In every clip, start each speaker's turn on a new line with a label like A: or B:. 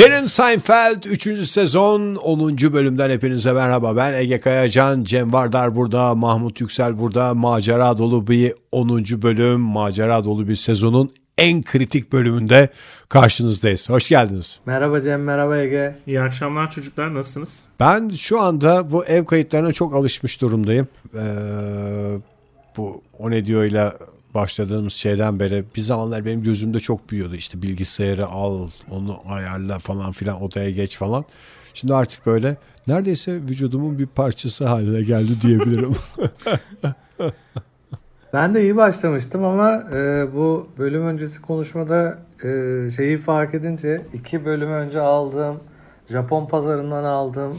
A: Derin Seinfeld 3. sezon 10. bölümden hepinize merhaba. Ben Ege Kayacan, Cem Vardar burada, Mahmut Yüksel burada. Macera dolu bir 10. bölüm, macera dolu bir sezonun en kritik bölümünde karşınızdayız. Hoş geldiniz.
B: Merhaba Cem, merhaba Ege.
C: İyi akşamlar çocuklar nasılsınız?
A: Ben şu anda bu ev kayıtlarına çok alışmış durumdayım. Ee, bu o ne diyor ile başladığımız şeyden beri bir zamanlar benim gözümde çok büyüyordu. İşte bilgisayarı al, onu ayarla falan filan odaya geç falan. Şimdi artık böyle neredeyse vücudumun bir parçası haline geldi diyebilirim.
B: ben de iyi başlamıştım ama e, bu bölüm öncesi konuşmada e, şeyi fark edince iki bölüm önce aldığım Japon pazarından aldığım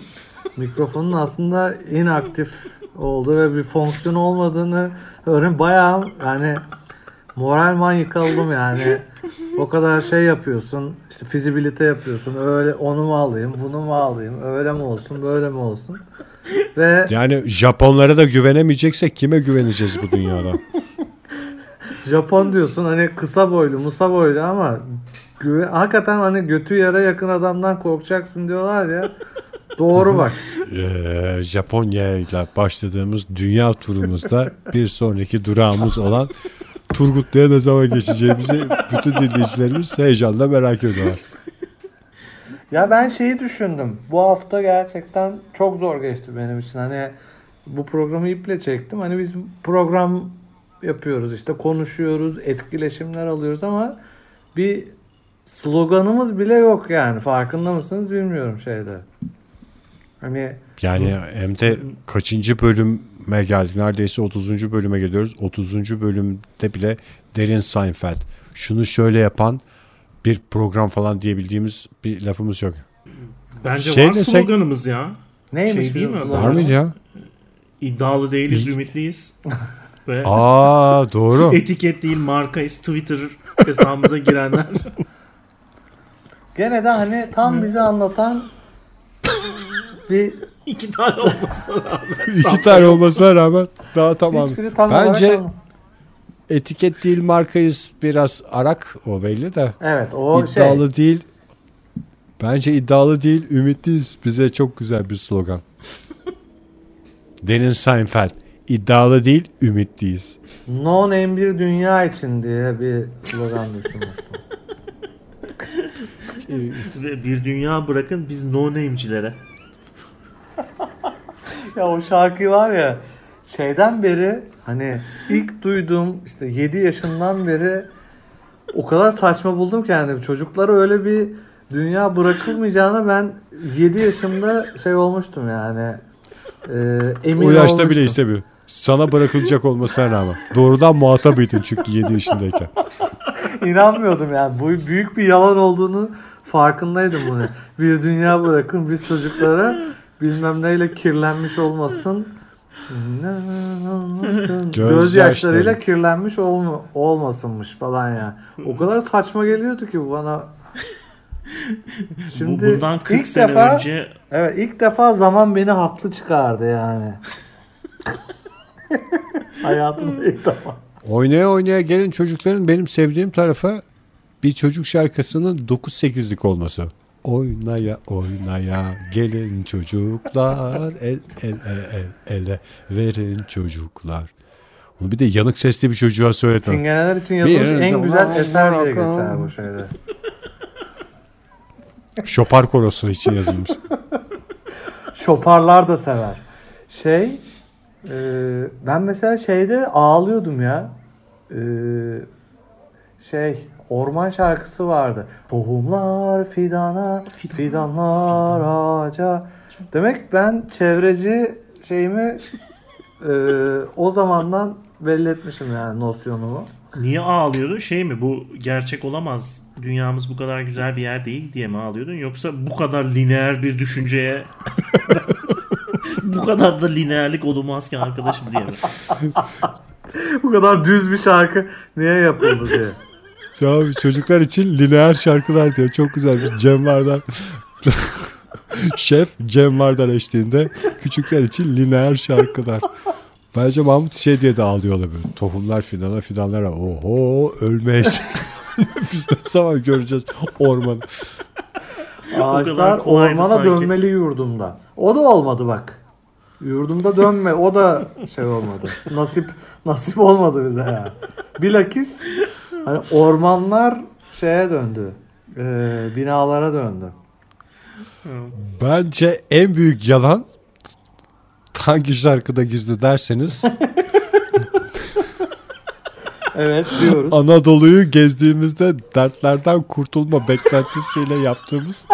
B: mikrofonun aslında inaktif oldu ve bir fonksiyon olmadığını öğren bayağı yani moral manyak aldım yani. O kadar şey yapıyorsun. işte fizibilite yapıyorsun. Öyle onu mu alayım, bunu mu alayım? Öyle mi olsun, böyle mi olsun?
A: Ve yani Japonlara da güvenemeyeceksek kime güveneceğiz bu dünyada?
B: Japon diyorsun hani kısa boylu, musa boylu ama güve, hakikaten hani götü yara yakın adamdan korkacaksın diyorlar ya. Doğru bak.
A: Ee, Japonya ile başladığımız dünya turumuzda bir sonraki durağımız olan Turgutlu'ya ne zaman geçeceğimizi bütün dinleyicilerimiz heyecanla merak ediyorlar.
B: Ya ben şeyi düşündüm. Bu hafta gerçekten çok zor geçti benim için. Hani bu programı iple çektim. Hani biz program yapıyoruz işte konuşuyoruz, etkileşimler alıyoruz ama bir sloganımız bile yok yani. Farkında mısınız bilmiyorum şeyde.
A: Hani yani hem de kaçıncı bölüme geldik? Neredeyse 30. bölüme geliyoruz. 30. bölümde bile Derin Seinfeld. Şunu şöyle yapan bir program falan diyebildiğimiz bir lafımız yok.
C: Bence şey var desek, sloganımız ya.
B: Neymiş şey değil mi?
A: Var mıydı ya?
C: İddialı değiliz, Bil... ümitliyiz.
A: Ve Aa doğru.
C: Etiket değil markayız Twitter hesabımıza girenler.
B: Gene de hani tam bizi anlatan
C: bir iki tane olmasına rağmen.
A: iki tane olmasına rağmen daha tamam. Tam Bence etiket değil markayız biraz arak o belli de.
B: Evet o
A: iddialı
B: şey.
A: değil. Bence iddialı değil ümitliyiz. Bize çok güzel bir slogan. Denin Seinfeld. İddialı değil ümitliyiz.
B: No name bir dünya için diye bir slogan düşünmüştüm.
C: bir dünya bırakın biz no name'cilere.
B: ya o şarkı var ya şeyden beri hani ilk duyduğum işte 7 yaşından beri o kadar saçma buldum ki yani çocuklara öyle bir dünya bırakılmayacağına ben 7 yaşında şey olmuştum yani e, emin
A: O yaşta
B: olmuştum.
A: bile istemiyor. Sana bırakılacak olmasına rağmen. Doğrudan muhatabıydın çünkü 7 yaşındayken.
B: İnanmıyordum yani. Bu büyük bir yalan olduğunu farkındaydım bunu. Bir dünya bırakın biz çocuklara bilmem neyle kirlenmiş olmasın. Göz, Göz yaşlarıyla kirlenmiş olma, olmasınmış falan ya. Yani. O kadar saçma geliyordu ki bu bana.
C: Şimdi bundan 40 ilk sene
B: defa,
C: önce
B: Evet ilk defa zaman beni haklı çıkardı yani. Hayatımda ilk defa.
A: Oynaya oynaya gelin çocukların benim sevdiğim tarafa bir çocuk şarkısının 9-8'lik olması. Oynaya oynaya gelin çocuklar el el el el ele verin çocuklar. Onu bir de yanık sesli bir çocuğa söyletin.
B: Çingeneler için yazılmış bir en güzel eser diye geçer bu şeyde.
A: Şopar korosu için yazılmış.
B: Şoparlar da sever. Şey e, ben mesela şeyde ağlıyordum ya. E, şey orman şarkısı vardı. Tohumlar fidana, fidanlar ağaca. Demek ben çevreci şeyimi e, o zamandan belli etmişim yani nosyonumu.
C: Niye ağlıyordun? Şey mi bu gerçek olamaz. Dünyamız bu kadar güzel bir yer değil diye mi ağlıyordun? Yoksa bu kadar lineer bir düşünceye bu kadar da lineerlik olmaz ki arkadaşım diye mi?
B: bu kadar düz bir şarkı niye yapıldı diye.
A: Ya çocuklar için lineer şarkılar diyor. Çok güzel bir Cem Vardan. Şef Cem Vardan eşliğinde küçükler için lineer şarkılar. Bence Mahmut şey diye de ağlıyorlar böyle. Tohumlar fidana fidanlara. Oho ölmeyiz. Biz ne zaman göreceğiz ormanı.
B: Ağaçlar ormana
C: sanki.
B: dönmeli yurdumda. O da olmadı bak. Yurdumda dönme. O da şey olmadı. Nasip nasip olmadı bize ya. Bilakis hani ormanlar şeye döndü. Ee, binalara döndü.
A: Bence en büyük yalan hangi şarkıda gizli derseniz
B: Evet diyoruz.
A: Anadolu'yu gezdiğimizde dertlerden kurtulma beklentisiyle yaptığımız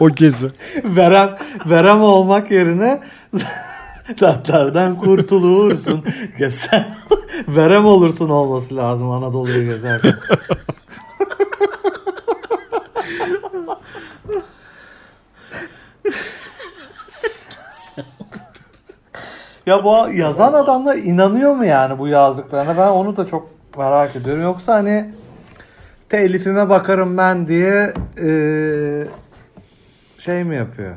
A: o gezi.
B: verem verem olmak yerine dertlerden kurtulursun. Gezen verem olursun olması lazım Anadolu'yu gezerken. ya bu yazan adamlar inanıyor mu yani bu yazdıklarına? Ben onu da çok merak ediyorum. Yoksa hani telifime bakarım ben diye eee, şey mi yapıyor?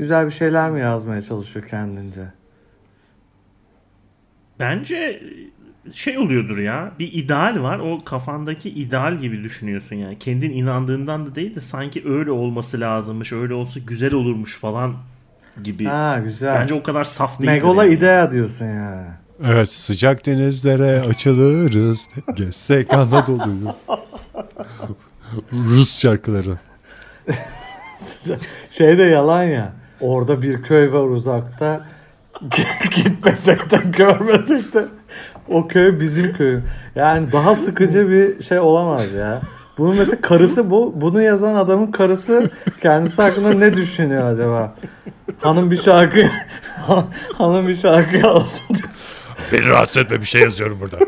B: Güzel bir şeyler mi yazmaya çalışıyor kendince?
C: Bence şey oluyordur ya. Bir ideal var. O kafandaki ideal gibi düşünüyorsun yani. Kendin inandığından da değil de sanki öyle olması lazımmış. Öyle olsa güzel olurmuş falan gibi.
B: Ha güzel.
C: Bence o kadar saf değil.
B: Megola idea diyorsun yani.
A: Evet sıcak denizlere açılırız. Gezsek Anadolu'yu. Rus şarkıları.
B: Şey de yalan ya. Orada bir köy var uzakta. Gitmesek de görmesek de o köy bizim köy. Yani daha sıkıcı bir şey olamaz ya. Bunun mesela karısı bu. Bunu yazan adamın karısı kendisi hakkında ne düşünüyor acaba? Hanım bir şarkı hanım bir şarkı yazsın.
A: Beni rahatsız etme bir şey yazıyorum burada.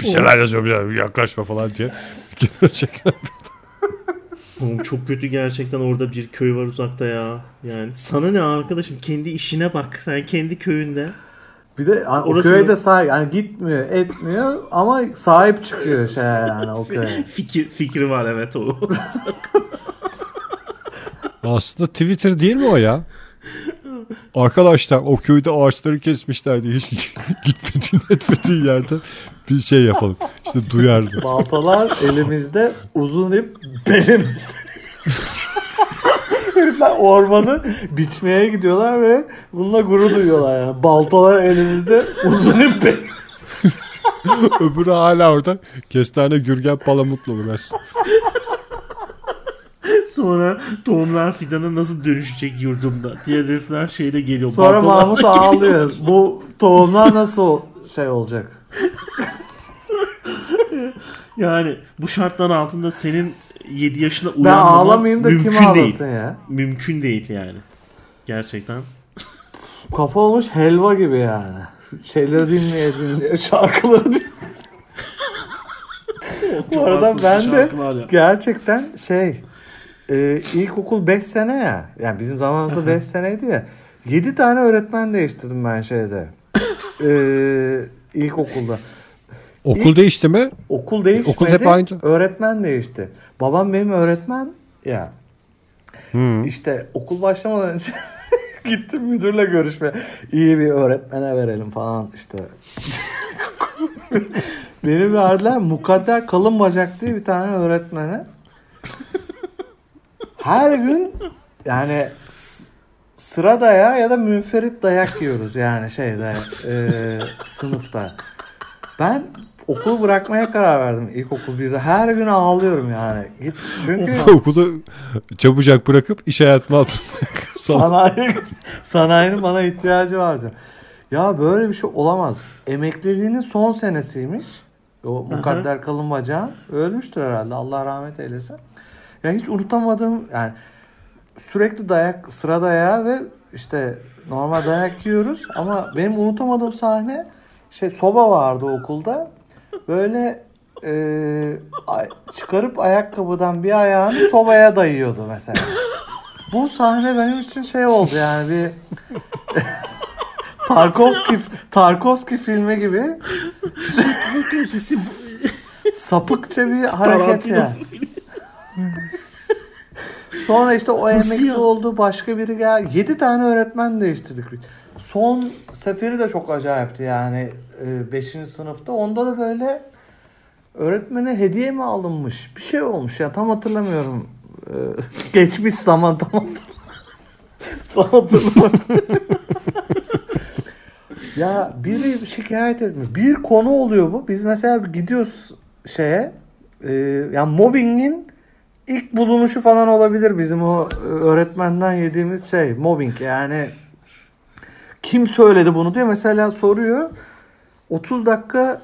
A: bir şeyler yazıyorum ya yaklaşma falan diye.
C: Oğlum çok kötü gerçekten orada bir köy var uzakta ya. Yani sana ne arkadaşım kendi işine bak. Sen kendi köyünde.
B: Bir de hani o
C: Orası-
B: köyde sahip yani gitmiyor etmiyor ama sahip çıkıyor şey yani o köye.
C: Fikir fikri var evet o.
A: Aslında Twitter değil mi o ya? Arkadaşlar o köyde ağaçları kesmişlerdi. Hiç gitmediğin etmediğin yerde bir şey yapalım. İşte duyardı.
B: Baltalar elimizde, uzun ip belimizde. Herifler ormanı biçmeye gidiyorlar ve bununla gurur duyuyorlar yani. Baltalar elimizde, uzun ip belimizde.
A: Öbürü hala orada. Kestane Gürgen Palamutlu uğraşsın.
C: Sonra tohumlar fidana nasıl dönüşecek yurdumda? Diğer herifler şeyle geliyor.
B: Sonra Mahmut ağlıyor. Bu tohumlar nasıl şey olacak?
C: Yani bu şartlar altında senin 7 yaşında
B: Ben
C: uyanmaman
B: ağlamayayım da kim
C: mümkün
B: ağlasın
C: değil.
B: ya?
C: Mümkün değil yani. Gerçekten.
B: Kafa olmuş helva gibi yani. Şeyleri dinleye dinleye şarkıları dinleye. Bu arada ben de
C: şarkılar ya.
B: gerçekten şey e, ilkokul 5 sene ya. Yani bizim zamanımızda 5 seneydi ya. 7 tane öğretmen değiştirdim ben şeyde. e, ilkokulda.
A: Okul değişti mi?
B: Okul değişmedi.
A: Okul hep aynı.
B: Öğretmen değişti. Babam benim öğretmen ya. İşte okul başlamadan önce gittim müdürle görüşme. İyi bir öğretmene verelim falan işte. Beni verdiler Mukadder Kalın Bacak diye bir tane öğretmene. Her gün yani sıra dayağı ya da münferit dayak yiyoruz yani şeyde e, sınıfta. Ben okul bırakmaya karar verdim ilkokul birde. Her gün ağlıyorum yani. Git çünkü
A: Okulu çabucak bırakıp iş hayatına atılmak.
B: sanayi sanayinin bana ihtiyacı vardı. Ya böyle bir şey olamaz. Emekliliğinin son senesiymiş. O mukadder kalın bacağın. Ölmüştür herhalde. Allah rahmet eylesin. Ya hiç unutamadığım yani sürekli dayak sıra dayağı ve işte normal dayak yiyoruz ama benim unutamadığım sahne şey soba vardı okulda. Böyle e, çıkarıp ayakkabıdan bir ayağını sobaya dayıyordu mesela. Bu sahne benim için şey oldu yani bir Tarkovski Tarkovski filmi gibi sapıkça bir hareket
C: Tarantino
B: yani. Sonra işte o
C: Nasıl
B: emekli
C: ya?
B: oldu başka biri gel. 7 tane öğretmen değiştirdik. Son seferi de çok acayipti yani 5. sınıfta. Onda da böyle öğretmene hediye mi alınmış? Bir şey olmuş ya tam hatırlamıyorum. Ee, geçmiş zaman tam hatırlamıyorum. tam hatırlamıyorum. ya biri şikayet etmiş. Bir konu oluyor bu. Biz mesela gidiyoruz şeye e, yani mobbingin ilk bulunuşu falan olabilir. Bizim o e, öğretmenden yediğimiz şey mobbing. Yani kim söyledi bunu diyor. Mesela soruyor 30 dakika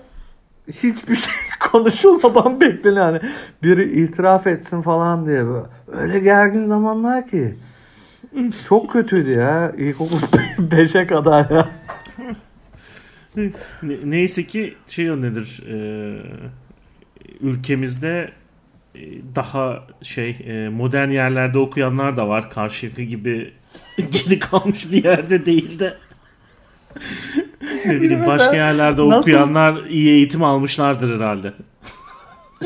B: hiçbir şey konuşulmadan bekleniyor hani biri itiraf etsin falan diye böyle. öyle gergin zamanlar ki. Çok kötüydü ya. İlkokul 5'e kadar ya.
C: Ne- neyse ki şey nedir e, ülkemizde daha şey e, modern yerlerde okuyanlar da var. Karşıyaka gibi geri kalmış bir yerde değil de ne bileyim başka yerlerde
B: nasıl-
C: okuyanlar iyi eğitim almışlardır herhalde.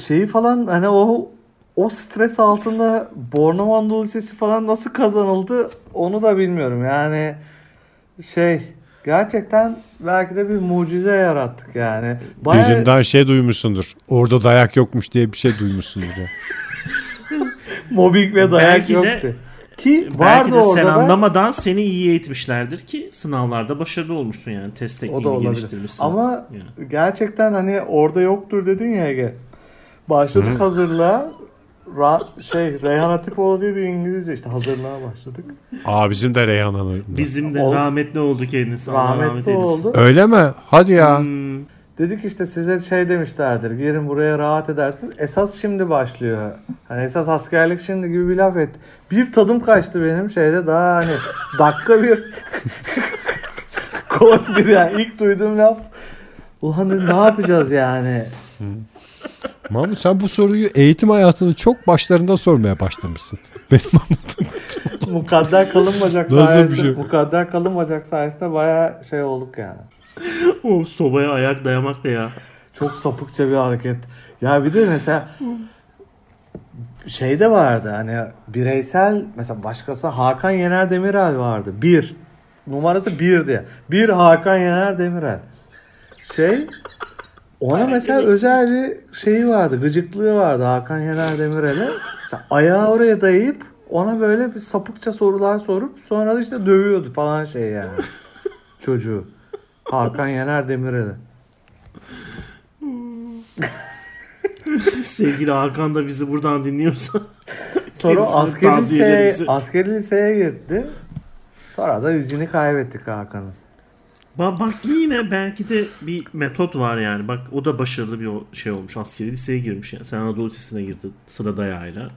B: şeyi falan hani o o stres altında Bornova Lisesi falan nasıl kazanıldı onu da bilmiyorum. Yani şey gerçekten belki de bir mucize yarattık yani. Bayağı
A: Birinden şey duymuşsundur. Orada dayak yokmuş diye bir şey duymuşsundur. ya.
B: mobbing ve dayak
C: Belki de-
B: yoktu. Ki
C: Belki de sen
B: da
C: anlamadan seni iyi eğitmişlerdir ki sınavlarda başarılı olmuşsun yani test
B: o
C: tekniğini
B: da olabilir.
C: geliştirmişsin.
B: Ama
C: Yani.
B: gerçekten hani orada yoktur dedin ya Ege. Başladık hazırlığa. Ra- şey Reyhan Hatipoğlu diye bir İngilizce işte hazırlığa başladık.
A: Aa bizim de Reyhan Hanım.
C: Bizim de
B: Ol-
C: rahmetli oldu kendisi. Allah rahmet
B: Rahmetli
C: eylesin.
B: oldu.
A: Öyle mi? Hadi ya.
C: Hmm,
B: Dedik işte size şey demişlerdir. Girin buraya rahat edersiniz. Esas şimdi başlıyor. Hani esas askerlik şimdi gibi bir laf et. Bir tadım kaçtı benim şeyde daha hani dakika bir gol bir yani ilk duyduğum laf. Ulan dedim, ne yapacağız yani?
A: Mahmut sen bu soruyu eğitim hayatının çok başlarında sormaya başlamışsın. Benim anladığım.
B: Mukadder kalın bacak
A: Nasıl bir
B: sayesinde,
A: şey?
B: mukadder kalın bacak sayesinde baya şey olduk yani.
C: o sobaya ayak dayamak da ya.
B: Çok sapıkça bir hareket. Ya bir de mesela şey de vardı hani bireysel mesela başkası Hakan Yener Demirel vardı. Bir. Numarası bir diye. Bir Hakan Yener Demirel. Şey ona mesela özel bir şeyi vardı. Gıcıklığı vardı Hakan Yener Demirel'e. Mesela ayağı oraya dayayıp ona böyle bir sapıkça sorular sorup sonra da işte dövüyordu falan şey yani. Çocuğu. Hakan Yener Demirel'e.
C: Sevgili Hakan da bizi buradan dinliyorsa.
B: Sonra askeri liseye, askeri liseye gitti. Sonra da izini kaybettik Hakan'ın.
C: Bak, bak yine belki de bir metot var yani. Bak o da başarılı bir şey olmuş. Askeri liseye girmiş yani. Sen Anadolu Lisesi'ne girdin sıra dayağıyla.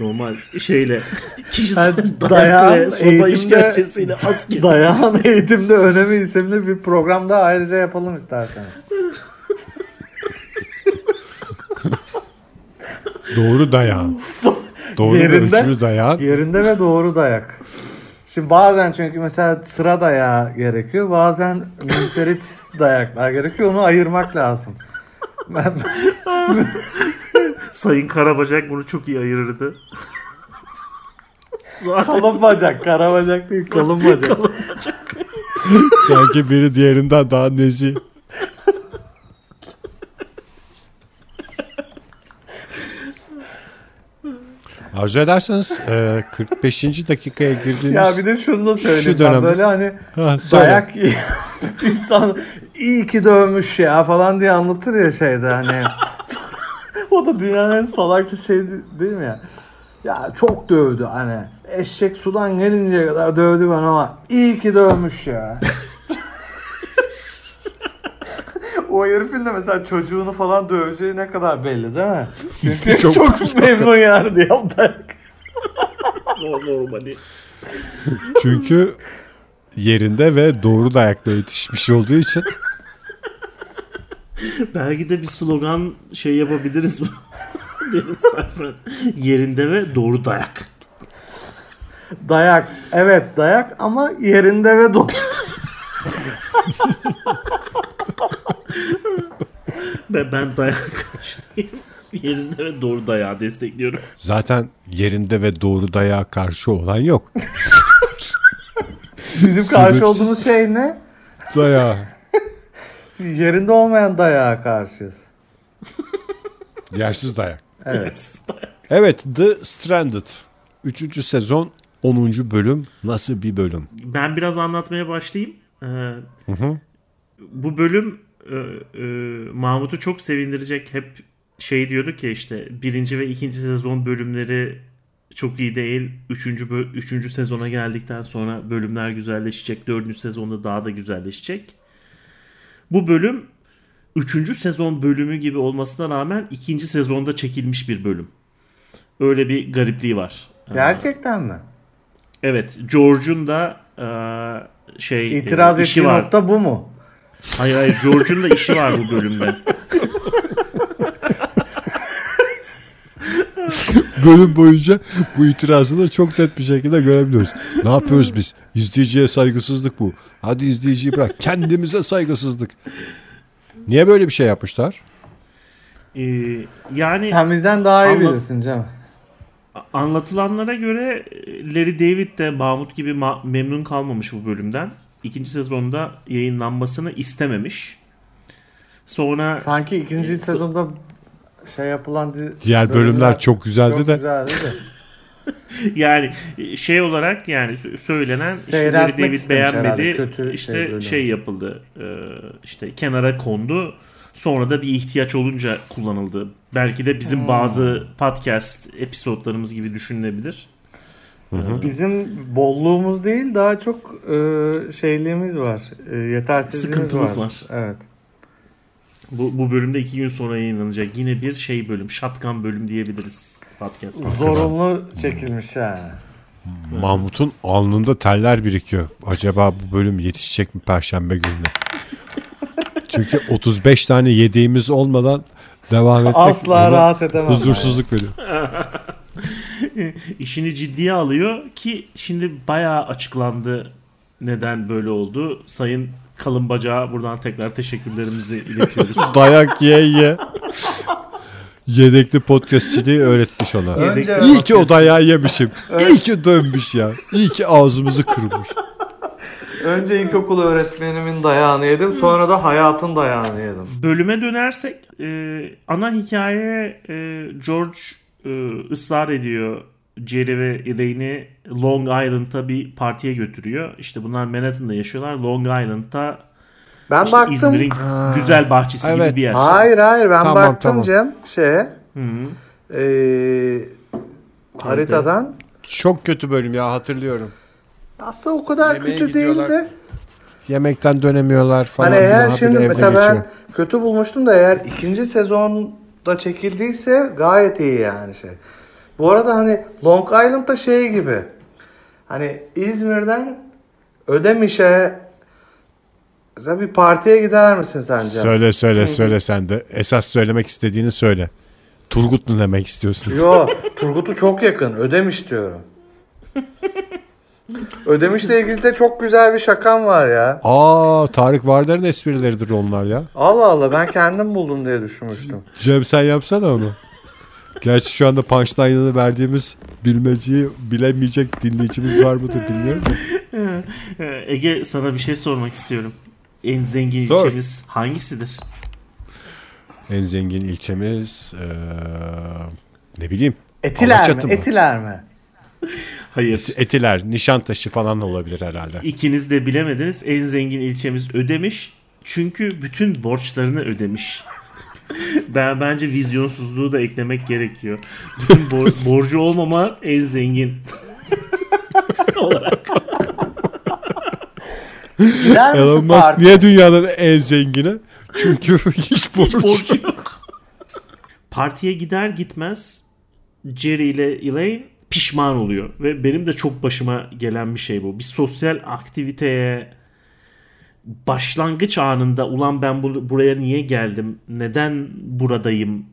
C: Normal şeyle kişisel
B: dayağın
C: sopa
B: eğitimde-
C: işkencesiyle askeri.
B: Dayağın eğitimde önemi isimli bir programda ayrıca yapalım isterseniz.
A: Doğru dayağın. Doğru
B: Yerinde-
A: ölçülü dayağın.
B: Yerinde ve doğru dayak. Şimdi bazen çünkü mesela sıra dayağı gerekiyor. Bazen münferit dayaklar gerekiyor. Onu ayırmak lazım. Ben,
C: Sayın Karabacak bunu çok iyi ayırırdı.
B: Kalın bacak. Kara bacak değil. Kalın bacak.
A: Sanki biri diğerinden daha nezih. Arzu ederseniz e, 45. dakikaya girdiğimiz...
B: ya bir de şunu da söyleyeyim.
A: Şu
B: ben
A: dönemde-
B: böyle hani
A: Ha, söyle.
B: dayak insan iyi ki dövmüş ya falan diye anlatır ya şeyde hani. o da dünyanın en salakça şey değil mi ya? Ya çok dövdü hani. Eşek sudan gelinceye kadar dövdü ben ama iyi ki dövmüş ya. O herifin de mesela çocuğunu falan döveceği ne kadar belli değil mi? Çünkü
A: Çok-
B: çok, memnun yani diye
C: normali.
A: Çünkü yerinde ve doğru dayakla yetişmiş olduğu için
C: Belki de bir slogan şey yapabiliriz bu. Yerinde ve doğru dayak.
B: Dayak. Evet dayak ama yerinde ve doğru.
C: Ben, ben dayak karşıyım. Yerinde ve doğru dayağı destekliyorum.
A: zaten yerinde ve doğru dayağa karşı olan yok.
B: Bizim karşı
A: Sebepsiz.
B: olduğumuz şey ne?
A: Dayağı.
B: Yerinde olmayan dayağa karşıyız.
A: Yersiz dayak.
B: Evet.
A: Evet The Stranded. Üçüncü sezon 10. bölüm. Nasıl bir bölüm?
C: Ben biraz anlatmaya başlayayım. Ee, Bu bölüm e, e, Mahmut'u çok sevindirecek. Hep şey diyordu ki işte birinci ve ikinci sezon bölümleri çok iyi değil. Üçüncü, üçüncü sezona geldikten sonra bölümler güzelleşecek. Dördüncü sezonda daha da güzelleşecek. Bu bölüm üçüncü sezon bölümü gibi olmasına rağmen ikinci sezonda çekilmiş bir bölüm. Öyle bir garipliği var.
B: Gerçekten mi?
C: Evet, George'un da e, şey
B: İtiraz
C: e,
B: ettiği
C: var.
B: nokta bu mu?
C: Hayır hayır George'un da işi var bu bölümde.
A: Bölüm boyunca bu itirazını çok net bir şekilde görebiliyoruz. Ne yapıyoruz biz? İzleyiciye saygısızlık bu. Hadi izleyiciyi bırak. Kendimize saygısızlık. Niye böyle bir şey yapmışlar?
C: Ee, yani
B: Sen bizden daha iyi
C: Anlat-
B: bilirsin canım.
C: anlatılanlara göre e, Larry David de Mahmut gibi ma- memnun kalmamış bu bölümden. İkinci sezonda yayınlanmasını istememiş. Sonra
B: Sanki ikinci sezonda şey yapılan
A: Diğer bölümler çok güzeldi
B: çok
A: de.
B: güzeldi de.
C: yani şey olarak yani sö- söylenen işte
B: Seyretmek
C: David
B: istemiş herhalde,
C: beğenmedi.
B: kötü
C: işte
B: şey
C: şey yapıldı. e, işte kenara kondu. Sonra da bir ihtiyaç olunca kullanıldı. Belki de bizim bazı podcast episodlarımız gibi düşünülebilir.
B: Bizim bolluğumuz değil daha çok e, şeyliğimiz var. E, yetersizliğimiz
C: Sıkıntımız
B: var.
C: var.
B: Evet.
C: Bu, bu bölümde iki gün sonra yayınlanacak. Yine bir şey bölüm. Shotgun bölüm diyebiliriz podcast.
B: Zorunlu çekilmiş yani.
A: Mahmut'un alnında teller birikiyor. Acaba bu bölüm yetişecek mi Perşembe gününe? Çünkü 35 tane yedeğimiz olmadan devam etmek
B: Asla rahat edemem.
A: huzursuzluk veriyor.
C: İşini ciddiye alıyor ki şimdi bayağı açıklandı neden böyle oldu. Sayın Kalın Bacağı buradan tekrar teşekkürlerimizi iletiyoruz.
A: Dayak ye ye. Yedekli podcastçiliği öğretmiş ona.
B: Önce-
A: İyi ki o dayağı yemişim. İyi ki dönmüş ya. İyi ki ağzımızı kırmış.
B: Önce ilkokul öğretmenimin dayağını yedim sonra da hayatın dayağını yedim.
C: Bölüme dönersek e, ana hikaye e, George ısrar ediyor Jerry ve Elaine'i Long Island'a bir partiye götürüyor. İşte bunlar Manhattan'da yaşıyorlar. Long Island'da
B: Ben
C: işte
B: baktım.
C: İzmir'in güzel bahçesi
A: evet.
C: gibi bir yer.
B: Hayır hayır ben
A: Tamam,
B: baktım
A: tamam.
B: Cem şeye
C: Hı hı.
B: e, haritadan.
A: Çok kötü bölüm ya hatırlıyorum.
B: Aslında o kadar
A: Yemeğe
B: kötü
A: gidiyorlar.
B: değildi.
A: Yemekten dönemiyorlar falan
B: Hani eğer şimdi mesela ben
A: geçiyor.
B: kötü bulmuştum da eğer ikinci sezonda çekildiyse gayet iyi yani şey. Bu arada hani Long Island'da şey gibi. Hani İzmir'den Ödemiş'e mesela bir partiye gider misin sence?
A: Söyle söyle söyle sen de. Esas söylemek istediğini söyle. Turgut mu demek istiyorsun?
B: Yo, Turgut'u çok yakın. Ödemiş diyorum. Ödemiş'le ilgili de çok güzel bir şakam var ya.
A: Aa Tarık Vardar'ın esprileridir onlar ya.
B: Allah Allah ben kendim buldum diye düşünmüştüm.
A: Cem sen yapsana onu. Gerçi şu anda punchline'ını verdiğimiz bilmeceyi bilemeyecek dinleyicimiz var mıdır bilmiyorum.
C: Ee, Ege sana bir şey sormak istiyorum. En zengin
A: Sor.
C: ilçemiz hangisidir?
A: En zengin ilçemiz eee, ne bileyim
B: Etiler
A: Alaçatı
B: mi?
A: mı?
B: Etiler mi?
C: Hayır.
A: Etiler, Nişantaşı falan olabilir herhalde.
C: İkiniz de bilemediniz. En zengin ilçemiz ödemiş. Çünkü bütün borçlarını ödemiş. Ben bence vizyonsuzluğu da eklemek gerekiyor. Bütün bor- borcu olmama en zengin olarak.
B: Gider
A: Elon Musk
B: partiye?
A: niye dünyanın en zengini? Çünkü hiç borç.
C: Borcu yok. Partiye gider gitmez Jerry ile Elaine pişman oluyor. Ve benim de çok başıma gelen bir şey bu. Bir sosyal aktiviteye başlangıç anında ulan ben bu- buraya niye geldim? Neden buradayım?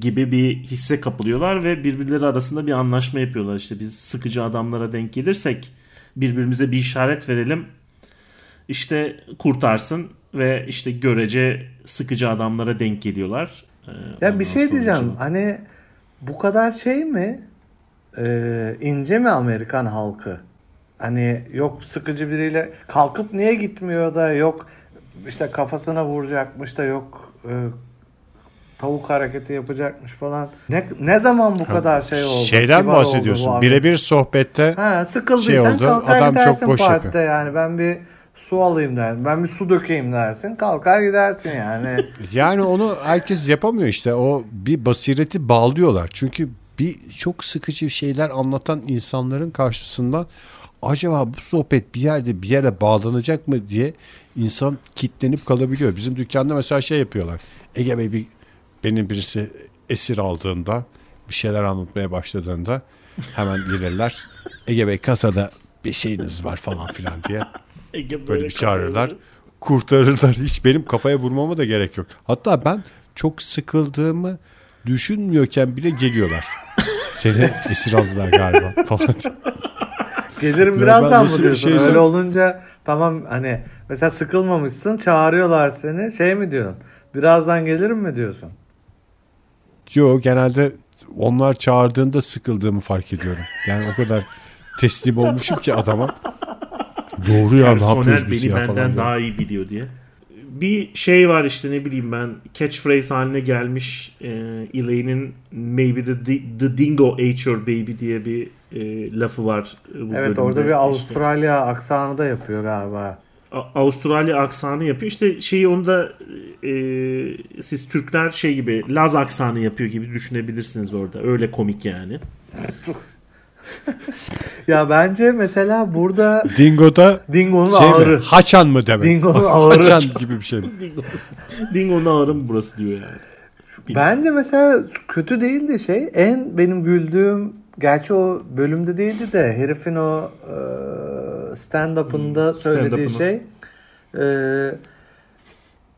C: gibi bir hisse kapılıyorlar ve birbirleri arasında bir anlaşma yapıyorlar. İşte biz sıkıcı adamlara denk gelirsek birbirimize bir işaret verelim. İşte kurtarsın ve işte görece sıkıcı adamlara denk geliyorlar. Ee,
B: Ya bir şey diyeceğim. Hani bu kadar şey mi? Ee, ince mi Amerikan halkı? Hani yok sıkıcı biriyle kalkıp niye gitmiyor da yok işte kafasına vuracakmış da yok e, tavuk hareketi yapacakmış falan. Ne ne zaman bu kadar şey oldu?
A: Şeyden
B: kibar
A: bahsediyorsun. Birebir sohbette
B: Ha, sıkıldıysan
A: şey oldu, adam çok boş
B: parkta
A: yapıyor.
B: yani. Ben bir su alayım dersin. Ben bir su dökeyim dersin. Kalkar gidersin yani.
A: Yani onu herkes yapamıyor işte. O bir basireti bağlıyorlar. Çünkü bir çok sıkıcı şeyler anlatan insanların karşısında acaba bu sohbet bir yerde bir yere bağlanacak mı diye insan kitlenip kalabiliyor. Bizim dükkanda mesela şey yapıyorlar. Ege Bey bir benim birisi esir aldığında bir şeyler anlatmaya başladığında hemen gelirler. Ege Bey kasada bir şeyiniz var falan filan diye
C: Ege
A: böyle bir
C: kafayı
A: çağırırlar.
C: vuruyor.
A: Kurtarırlar. Hiç benim kafaya vurmama da gerek yok. Hatta ben çok sıkıldığımı düşünmüyorken bile geliyorlar. Seni esir aldılar galiba falan.
B: Gelirim birazdan mı
A: bir
B: diyorsun?
A: şey
B: Öyle
A: sor-
B: olunca tamam hani mesela sıkılmamışsın çağırıyorlar seni şey mi diyorsun? Birazdan gelirim mi diyorsun?
A: Yo genelde onlar çağırdığında sıkıldığımı fark ediyorum. Yani o kadar teslim olmuşum ki adama. Doğru ya ne
C: Personel
A: yapıyoruz biz
C: beni
A: ya
C: benden
A: falan.
C: daha iyi biliyor diye. Bir şey var işte ne bileyim ben catchphrase haline gelmiş e, Elaine'in maybe the, the dingo ate your baby diye bir e, lafı var. e, bu
B: Evet orada bir
C: İşte,
B: Avustralya aksanı da yapıyor galiba.
C: A- Avustralya aksanı yapıyor. İşte şeyi onu da e, siz Türkler şey gibi Laz aksanı yapıyor gibi düşünebilirsiniz orada. Öyle komik yani.
B: Ya bence mesela burada
A: Dingo'da
B: Dingo'nun
A: şey
B: ağrı.
A: mi? Haçan mı demek?
B: Dingo'nun ağrı.
A: Haçan gibi bir şey.
C: Dingo, Dingo'nun ağrı mı burası diyor yani.
B: Bence mesela kötü değildi şey. En benim güldüğüm gerçi o bölümde değildi de herifin o e, stand-up'ında
C: Hmm,
B: söylediği
C: stand-up'ını.
B: şey e,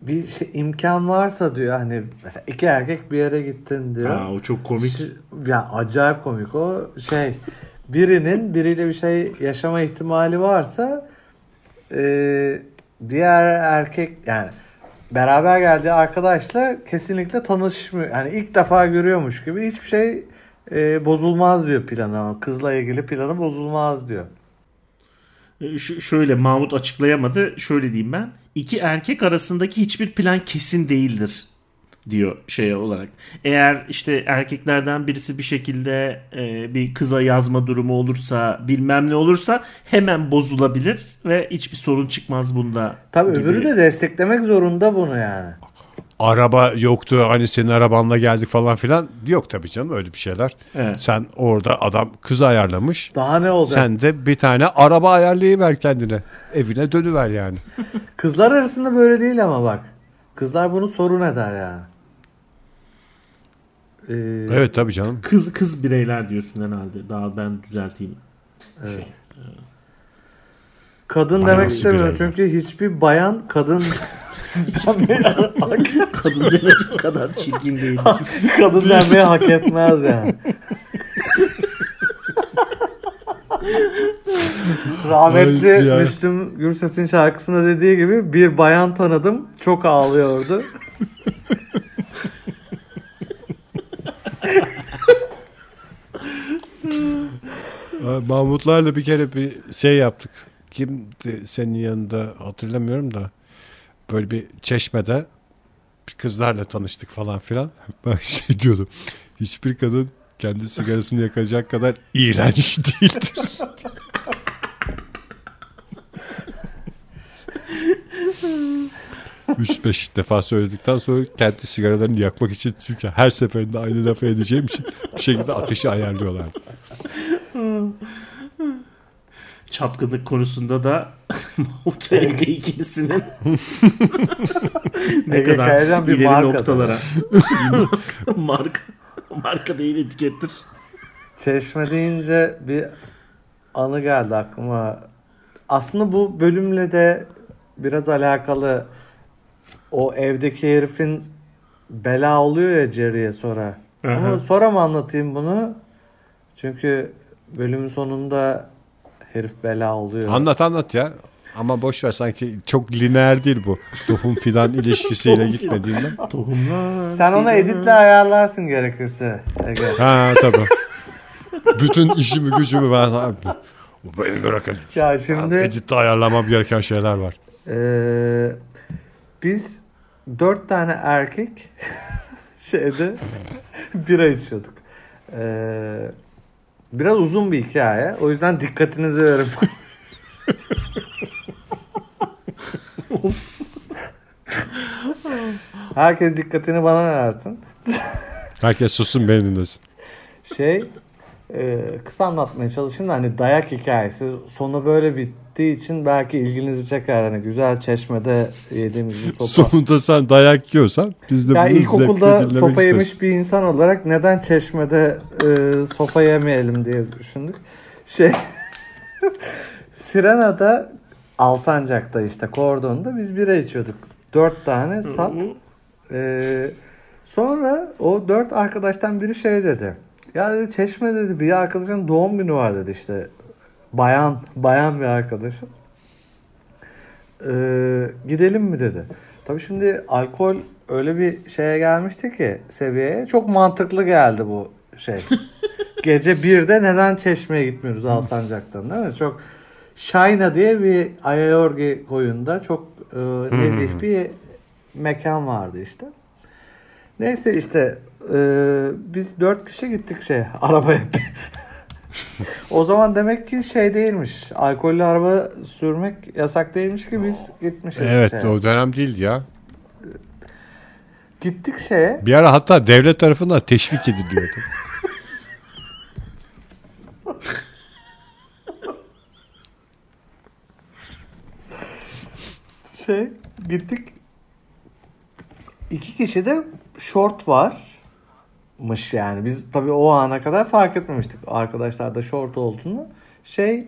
B: bir şey, imkan varsa diyor hani mesela iki erkek bir yere gittin diyor.
C: Ha, o çok komik.
B: Şey- Ya acayip komik o şey. Birinin biriyle bir şey yaşama ihtimali varsa e, diğer erkek yani beraber geldiği arkadaşla kesinlikle tanışmıyor. Yani ilk defa görüyormuş gibi hiçbir şey e, bozulmaz diyor planı. Kızla ilgili planı bozulmaz diyor.
C: E, şöyle Mahmut açıklayamadı. Şöyle diyeyim ben. İki erkek arasındaki hiçbir plan kesin değildir diyor şey olarak. Eğer işte erkeklerden birisi bir şekilde e, bir kıza yazma durumu olursa bilmem ne olursa hemen bozulabilir ve hiçbir sorun çıkmaz bunda.
B: Tabii
C: gibi.
B: öbürü de desteklemek zorunda bunu yani.
A: Araba yoktu hani senin arabanla geldik falan filan yok tabii canım öyle bir şeyler.
C: Evet.
A: Sen orada adam kızı ayarlamış.
B: Daha ne olacak?
A: Sen de bir tane araba ayarlayıver kendine. Evine dönüver yani.
B: Kızlar arasında böyle değil ama bak. Kızlar bunu sorun eder yani. Ee,
A: Evet tabii canım.
C: Kız kız bireyler diyorsun herhalde. Daha ben düzelteyim. Şey.
B: Kadın
A: Bayan
B: demek
A: nasıl
B: istemiyorum çünkü hiçbir bayan kadın
C: Kadın denecek kadar çirkin değil.
B: kadın denmeyi hak etmez yani. Rahmetli
A: ya.
B: Müslüm Gürses'in şarkısında dediği gibi bir bayan tanıdım çok ağlıyordu.
A: Mahmutlarla bir kere bir şey yaptık. Kimdi senin yanında hatırlamıyorum da. Böyle bir çeşmede bir kızlarla tanıştık falan filan. Ben şey diyordum. Hiçbir kadın kendi sigarasını yakacak kadar iğrenç değildir. Üç beş defa söyledikten sonra kendi sigaralarını yakmak için çünkü her seferinde aynı lafı edeceğim için bir şekilde ateşi ayarlıyorlar.
C: Çapkınlık konusunda da Mahmut ve Ege ikilisinin ne
B: Ege
C: kadar
B: bir
C: ileri noktalara. marka, marka değil etikettir.
B: Çeşme deyince bir anı geldi aklıma. Aslında bu bölümle de biraz alakalı o evdeki herifin bela oluyor ya Jerry'e sonra.
C: Aha.
B: Ama sonra mı anlatayım bunu? Çünkü bölümün sonunda herif bela oluyor.
A: Anlat anlat ya. Ama boş ver sanki çok lineer değil bu. Tohum fidan ilişkisiyle gitmediğinden.
C: Tohumlar.
B: Sen onu editle ayarlarsın gerekirse.
A: Ha tabii. Bütün işimi gücümü ben Bu Beni bırakın.
B: ya şimdi
A: Editte ayarlamam gereken şeyler var.
B: Ee, biz dört tane erkek şeyde bira içiyorduk. Ee, biraz uzun bir hikaye. O yüzden dikkatinizi verin. Herkes dikkatini bana versin.
A: Herkes sussun beni dinlesin.
B: Şey e, kısa anlatmaya çalışayım da hani dayak hikayesi sonu böyle bittiği için belki ilginizi çeker. Hani güzel çeşmede yediğimiz bir sopa.
A: Sonunda sen dayak yiyorsan biz de
B: Ya
A: bunu
B: ilkokulda sopa
A: isteriz.
B: yemiş bir insan olarak neden çeşmede e, sopa yemeyelim diye düşündük. Şey Sirena'da Alsancak'ta işte kordonda biz bira içiyorduk. Dört tane sap. Ee, sonra o dört arkadaştan biri şey dedi. Ya dedi Çeşme dedi bir arkadaşın doğum günü var dedi işte. Bayan, bayan bir arkadaşım. Ee, gidelim mi dedi. Tabii şimdi alkol öyle bir şeye gelmişti ki seviyeye çok mantıklı geldi bu şey. Gece birde neden Çeşme'ye gitmiyoruz Alsancak'tan değil mi? Çok Şayna diye bir Ayayorgi koyunda çok e, nezih bir mekan vardı işte. Neyse işte e, biz dört kişi gittik şey arabaya. O zaman demek ki şey değilmiş. Alkollü araba sürmek yasak değilmiş ki biz gitmişiz.
A: Evet
B: şeye.
A: o dönem değildi ya.
B: Gittik şeye.
A: Bir ara hatta devlet tarafından teşvik ediliyordu.
B: şey gittik. İki kişi de short varmış yani. Biz tabii o ana kadar fark etmemiştik. Arkadaşlar da short olduğunu. Şey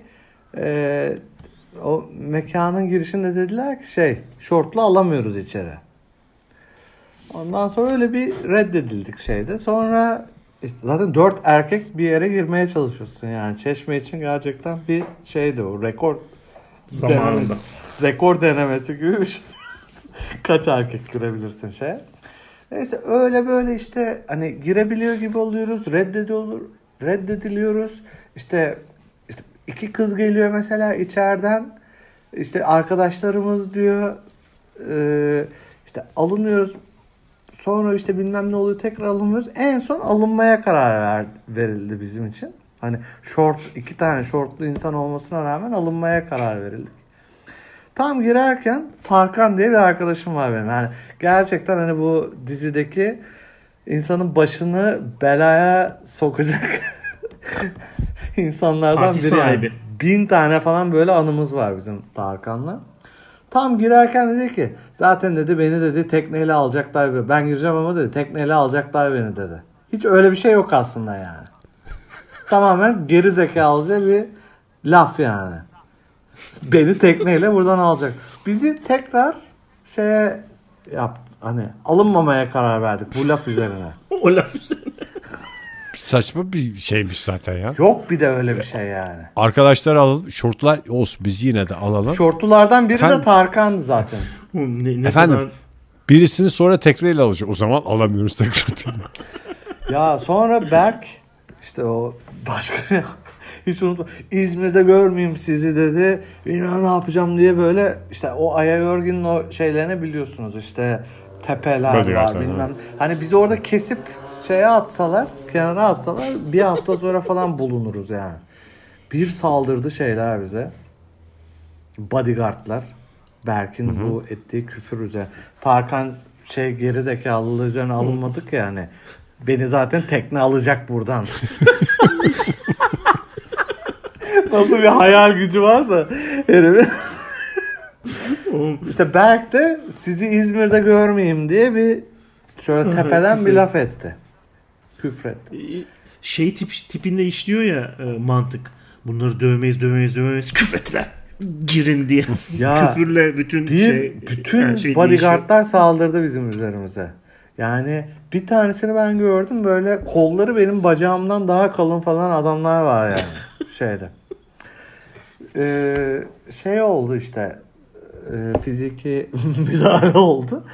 B: e, o mekanın girişinde dediler ki şey şortlu alamıyoruz içeri. Ondan sonra öyle bir reddedildik şeyde. Sonra işte zaten dört erkek bir yere girmeye çalışıyorsun yani. Çeşme için gerçekten bir şeydi o rekor
C: Zamanında.
B: denemesi, rekor denemesi gibi bir şey. Kaç erkek girebilirsin şey. Neyse öyle böyle işte hani girebiliyor gibi oluyoruz. Reddediyor, reddediliyoruz. İşte, işte iki kız geliyor mesela içeriden. İşte arkadaşlarımız diyor. Ee, işte alınıyoruz. Sonra işte bilmem ne oluyor tekrar alınmıyoruz. En son alınmaya karar ver, verildi bizim için. Hani short iki tane shortlu insan olmasına rağmen alınmaya karar verildi. Tam girerken Tarkan diye bir arkadaşım var benim. Yani gerçekten hani bu dizideki insanın başını belaya sokacak insanlardan
C: Parti
B: biri. yani.
C: sahibi.
B: Bin tane falan böyle anımız var bizim Tarkan'la. Tam girerken dedi ki zaten dedi beni dedi tekneyle alacaklar. Ben gireceğim ama dedi tekneyle alacaklar beni dedi. Hiç öyle bir şey yok aslında yani. Tamamen geri zekalıca bir laf yani. Beni tekneyle buradan alacak. Bizi tekrar şeye yap hani alınmamaya karar verdik bu laf üzerine.
C: O laf üzerine.
A: Saçma bir şeymiş zaten ya.
B: Yok bir de öyle bir şey yani.
A: Arkadaşlar alalım. Şortlar olsun biz yine de alalım.
B: Şortlulardan biri
A: Efendim?
B: de Tarkan'dı zaten.
C: Ne, ne
A: Efendim?
C: kadar
A: Birisini sonra tekrarıyla alacak. O zaman alamıyoruz tekrar.
B: Ya sonra Berk işte o başka hiç unutma. İzmir'de görmeyeyim sizi dedi. İnan ne yapacağım diye böyle işte o Aya Yorgin'in o şeylerini biliyorsunuz işte tepeler
A: Bodyguard,
B: var
A: ha.
B: bilmem. Hani bizi orada kesip şeye atsalar, kenara atsalar bir hafta sonra falan bulunuruz yani. Bir saldırdı şeyler bize. Bodyguardlar. Berk'in bu ettiği küfür üzerine. Tarkan şey geri zekalılığı üzerine alınmadık yani. Beni zaten tekne alacak buradan. Nasıl bir hayal gücü varsa herifin. işte Berk de sizi İzmir'de görmeyeyim diye bir şöyle tepeden bir laf etti. Küfretti.
C: şey tip, tipinde işliyor ya e, mantık. Bunları dövmeyiz dövmeyiz dövmeyiz küfretler. Girin diye.
B: Ya,
C: Küfürle bütün
B: Bir
C: şey,
B: bütün
C: her şey
B: bodyguardlar saldırdı bizim üzerimize. Yani bir tanesini ben gördüm böyle kolları benim bacağımdan daha kalın falan adamlar var yani şeyde. Ee, şey oldu işte e, fiziki müdahale oldu.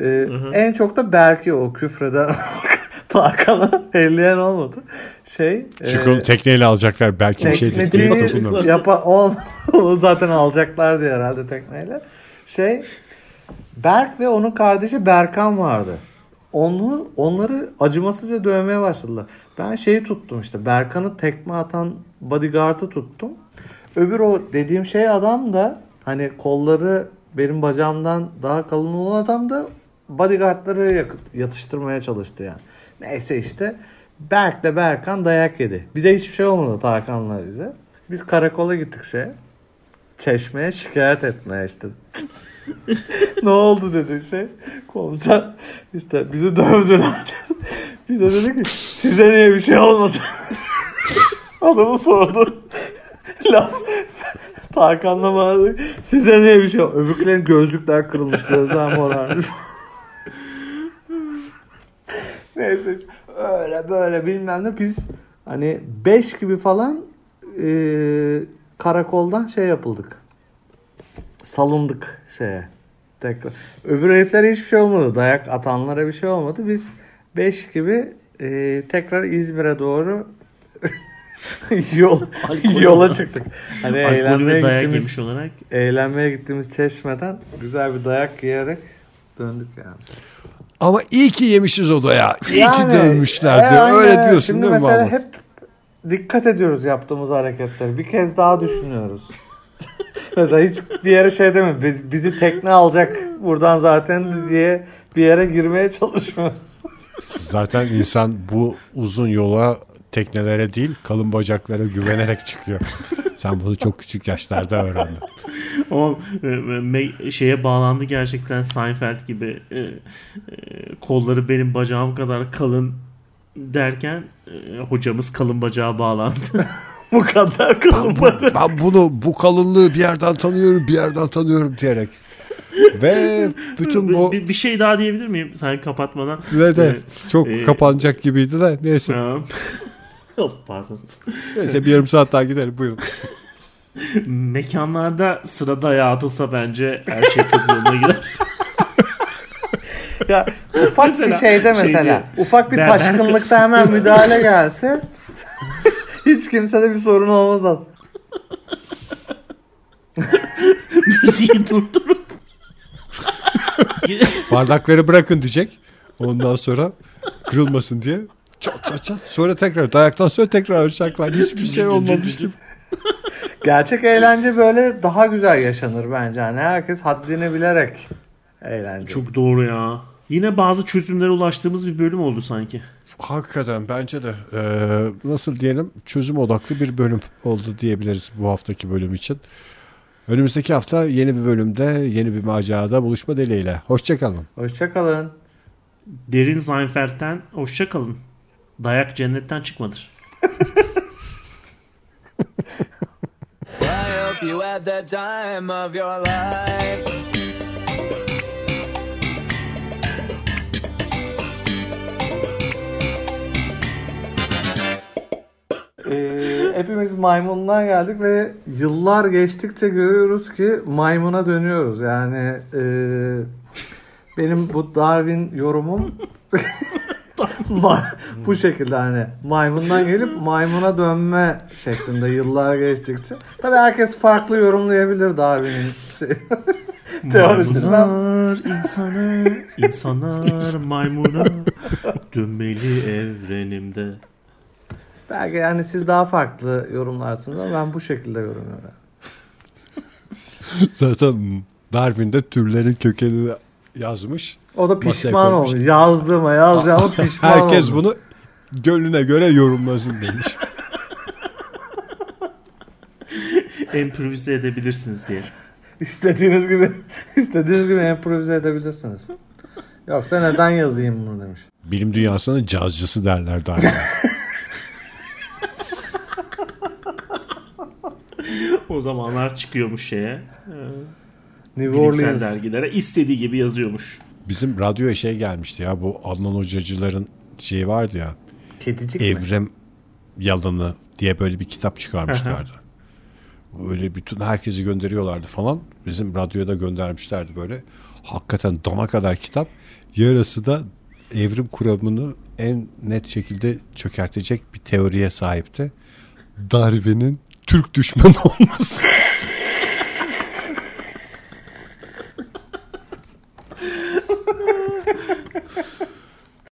B: Ee, en çok da Berk'i o küfreden Tarkan'a elleyen olmadı. Şey
A: Çünkü
B: e,
A: tekneyle alacaklar. Belki bir şey tetikleyin.
B: yapa o, onu zaten alacaklar diye herhalde tekneyle. Şey Berk ve onun kardeşi Berkan vardı. onu onları acımasızca dövmeye başladılar. Ben şeyi tuttum işte Berkan'ı tekme atan bodyguard'ı tuttum. Öbür o dediğim şey adam da hani kolları benim bacağımdan daha kalın olan adam da bodyguardları yatıştırmaya çalıştı yani. Neyse işte Berk de Berkan dayak yedi. Bize hiçbir şey olmadı Tarkan'la bize. Biz karakola gittik şey. Çeşmeye şikayet etmeye işte. ne oldu dedi şey. Komiser işte bizi dövdüler. Bize dedi ki size niye bir şey olmadı? Adamı sordu. Laf. Tarkan'la bana size niye bir şey olmadı? Öbürkülerin gözlükler kırılmış. Gözler morarmış. Neyse öyle böyle bilmem ne biz hani 5 gibi falan e, karakoldan şey yapıldık. Salındık şeye. Tekrar. Öbür heriflere hiçbir şey olmadı. Dayak atanlara bir şey olmadı. Biz 5 gibi e, tekrar İzmir'e doğru yol yola çıktık. Hani
C: Alkolü
B: eğlenmeye
C: dayak
B: gittiğimiz
C: olarak.
B: eğlenmeye gittiğimiz çeşmeden güzel bir dayak yiyerek döndük yani.
A: Ama iyi ki yemişiz o da ya. İyi ki
B: Yani,
A: dövmüşler
B: e,
A: diyor.
B: aynen
A: Öyle diyorsun
B: Şimdi
A: değil mi
B: mesela
A: Mahmut?
B: hep dikkat ediyoruz yaptığımız hareketleri. Bir kez daha düşünüyoruz. mesela hiç bir yere şey deme. biz- Bizi tekne alacak buradan zaten diye bir yere girmeye çalışmıyoruz.
A: Zaten insan bu uzun yola teknelere değil kalın bacaklara güvenerek çıkıyor. Sen bunu çok küçük yaşlarda öğrendin.
C: Ama e, şeye bağlandı gerçekten Seinfeld gibi e, e, kolları benim bacağım kadar kalın derken e, hocamız kalın bacağa bağlandı.
B: Bu kadar kalın bacak.
A: Ben bunu bu kalınlığı bir yerden tanıyorum bir yerden tanıyorum diyerek. Ve bütün bu
C: bir, bir şey daha diyebilir miyim sen kapatmadan?
A: ve de çok
C: e,
A: kapanacak gibiydi de neyse.
C: Pardon.
A: Neyse bir yarım saat daha gidelim buyurun.
C: Mekanlarda sıra dayağı atılsa bence her şey çok yoluna gider.
B: Ya ufak
C: Mesela,
B: bir şeyde
C: şey
B: mesela
C: diyor,
B: ufak bir
C: ben-
B: taşkınlıkta hemen müdahale gelse hiç kimsede bir sorun olmaz aslında.
C: Müziği durdurup
A: Bardakları bırakın diyecek. Ondan sonra kırılmasın diye. Çat çat çat. Sonra tekrar dayaktan sonra tekrar açacaklar. Hiçbir şey olmamış gibi.
B: Gerçek eğlence böyle daha güzel yaşanır bence. Yani herkes haddini bilerek eğlence.
C: Çok doğru ya. Yine bazı çözümlere ulaştığımız bir bölüm oldu sanki.
A: Hakikaten bence de eee, nasıl diyelim çözüm odaklı bir bölüm oldu diyebiliriz bu haftaki bölüm için. Önümüzdeki hafta yeni bir bölümde yeni bir macerada buluşma dileğiyle. Hoşçakalın.
B: Hoşçakalın.
C: Derin Seinfeld'den hoşça kalın. Dayak cennetten çıkmadır.
D: I hope you had the time of your life.
B: Ee, hepimiz maymundan geldik ve yıllar geçtikçe görüyoruz ki maymuna dönüyoruz. Yani e, benim bu Darwin yorumum bu şekilde hani maymundan gelip maymuna dönme şeklinde yıllar geçtikçe. Tabii herkes farklı yorumlayabilir Darwin'in şey, teorisini.
C: Maymunlar insana, insanlar maymuna dönmeli evrenimde.
B: belki yani siz daha farklı yorumlarsınız ama ben bu şekilde yorumluyorum.
A: Zaten Darwin'de türlerin kökenini yazmış.
B: O da pişman olmuş. Yazdığıma yazacağıma pişman
A: Herkes
B: olmuş.
A: bunu gönlüne göre yorumlasın demiş.
C: Improvize edebilirsiniz diye.
B: İstediğiniz gibi istediğiniz gibi improvize edebilirsiniz. Yoksa neden yazayım bunu demiş.
A: Bilim dünyasının cazcısı derler Darwin'e.
C: O zamanlar çıkıyormuş şeye.
B: New Orleans.
C: dergilere istediği gibi yazıyormuş.
A: Bizim radyoya şey gelmişti ya bu Adnan Hocacıların şeyi vardı ya.
B: Kedicik mi?
A: Evrim Yalını diye böyle bir kitap çıkarmışlardı. Öyle bütün herkesi gönderiyorlardı falan. Bizim radyoya da göndermişlerdi böyle. Hakikaten dona kadar kitap. Yarısı da evrim kuramını en net şekilde çökertecek bir teoriye sahipti. Darwin'in Türk düşmanı olması.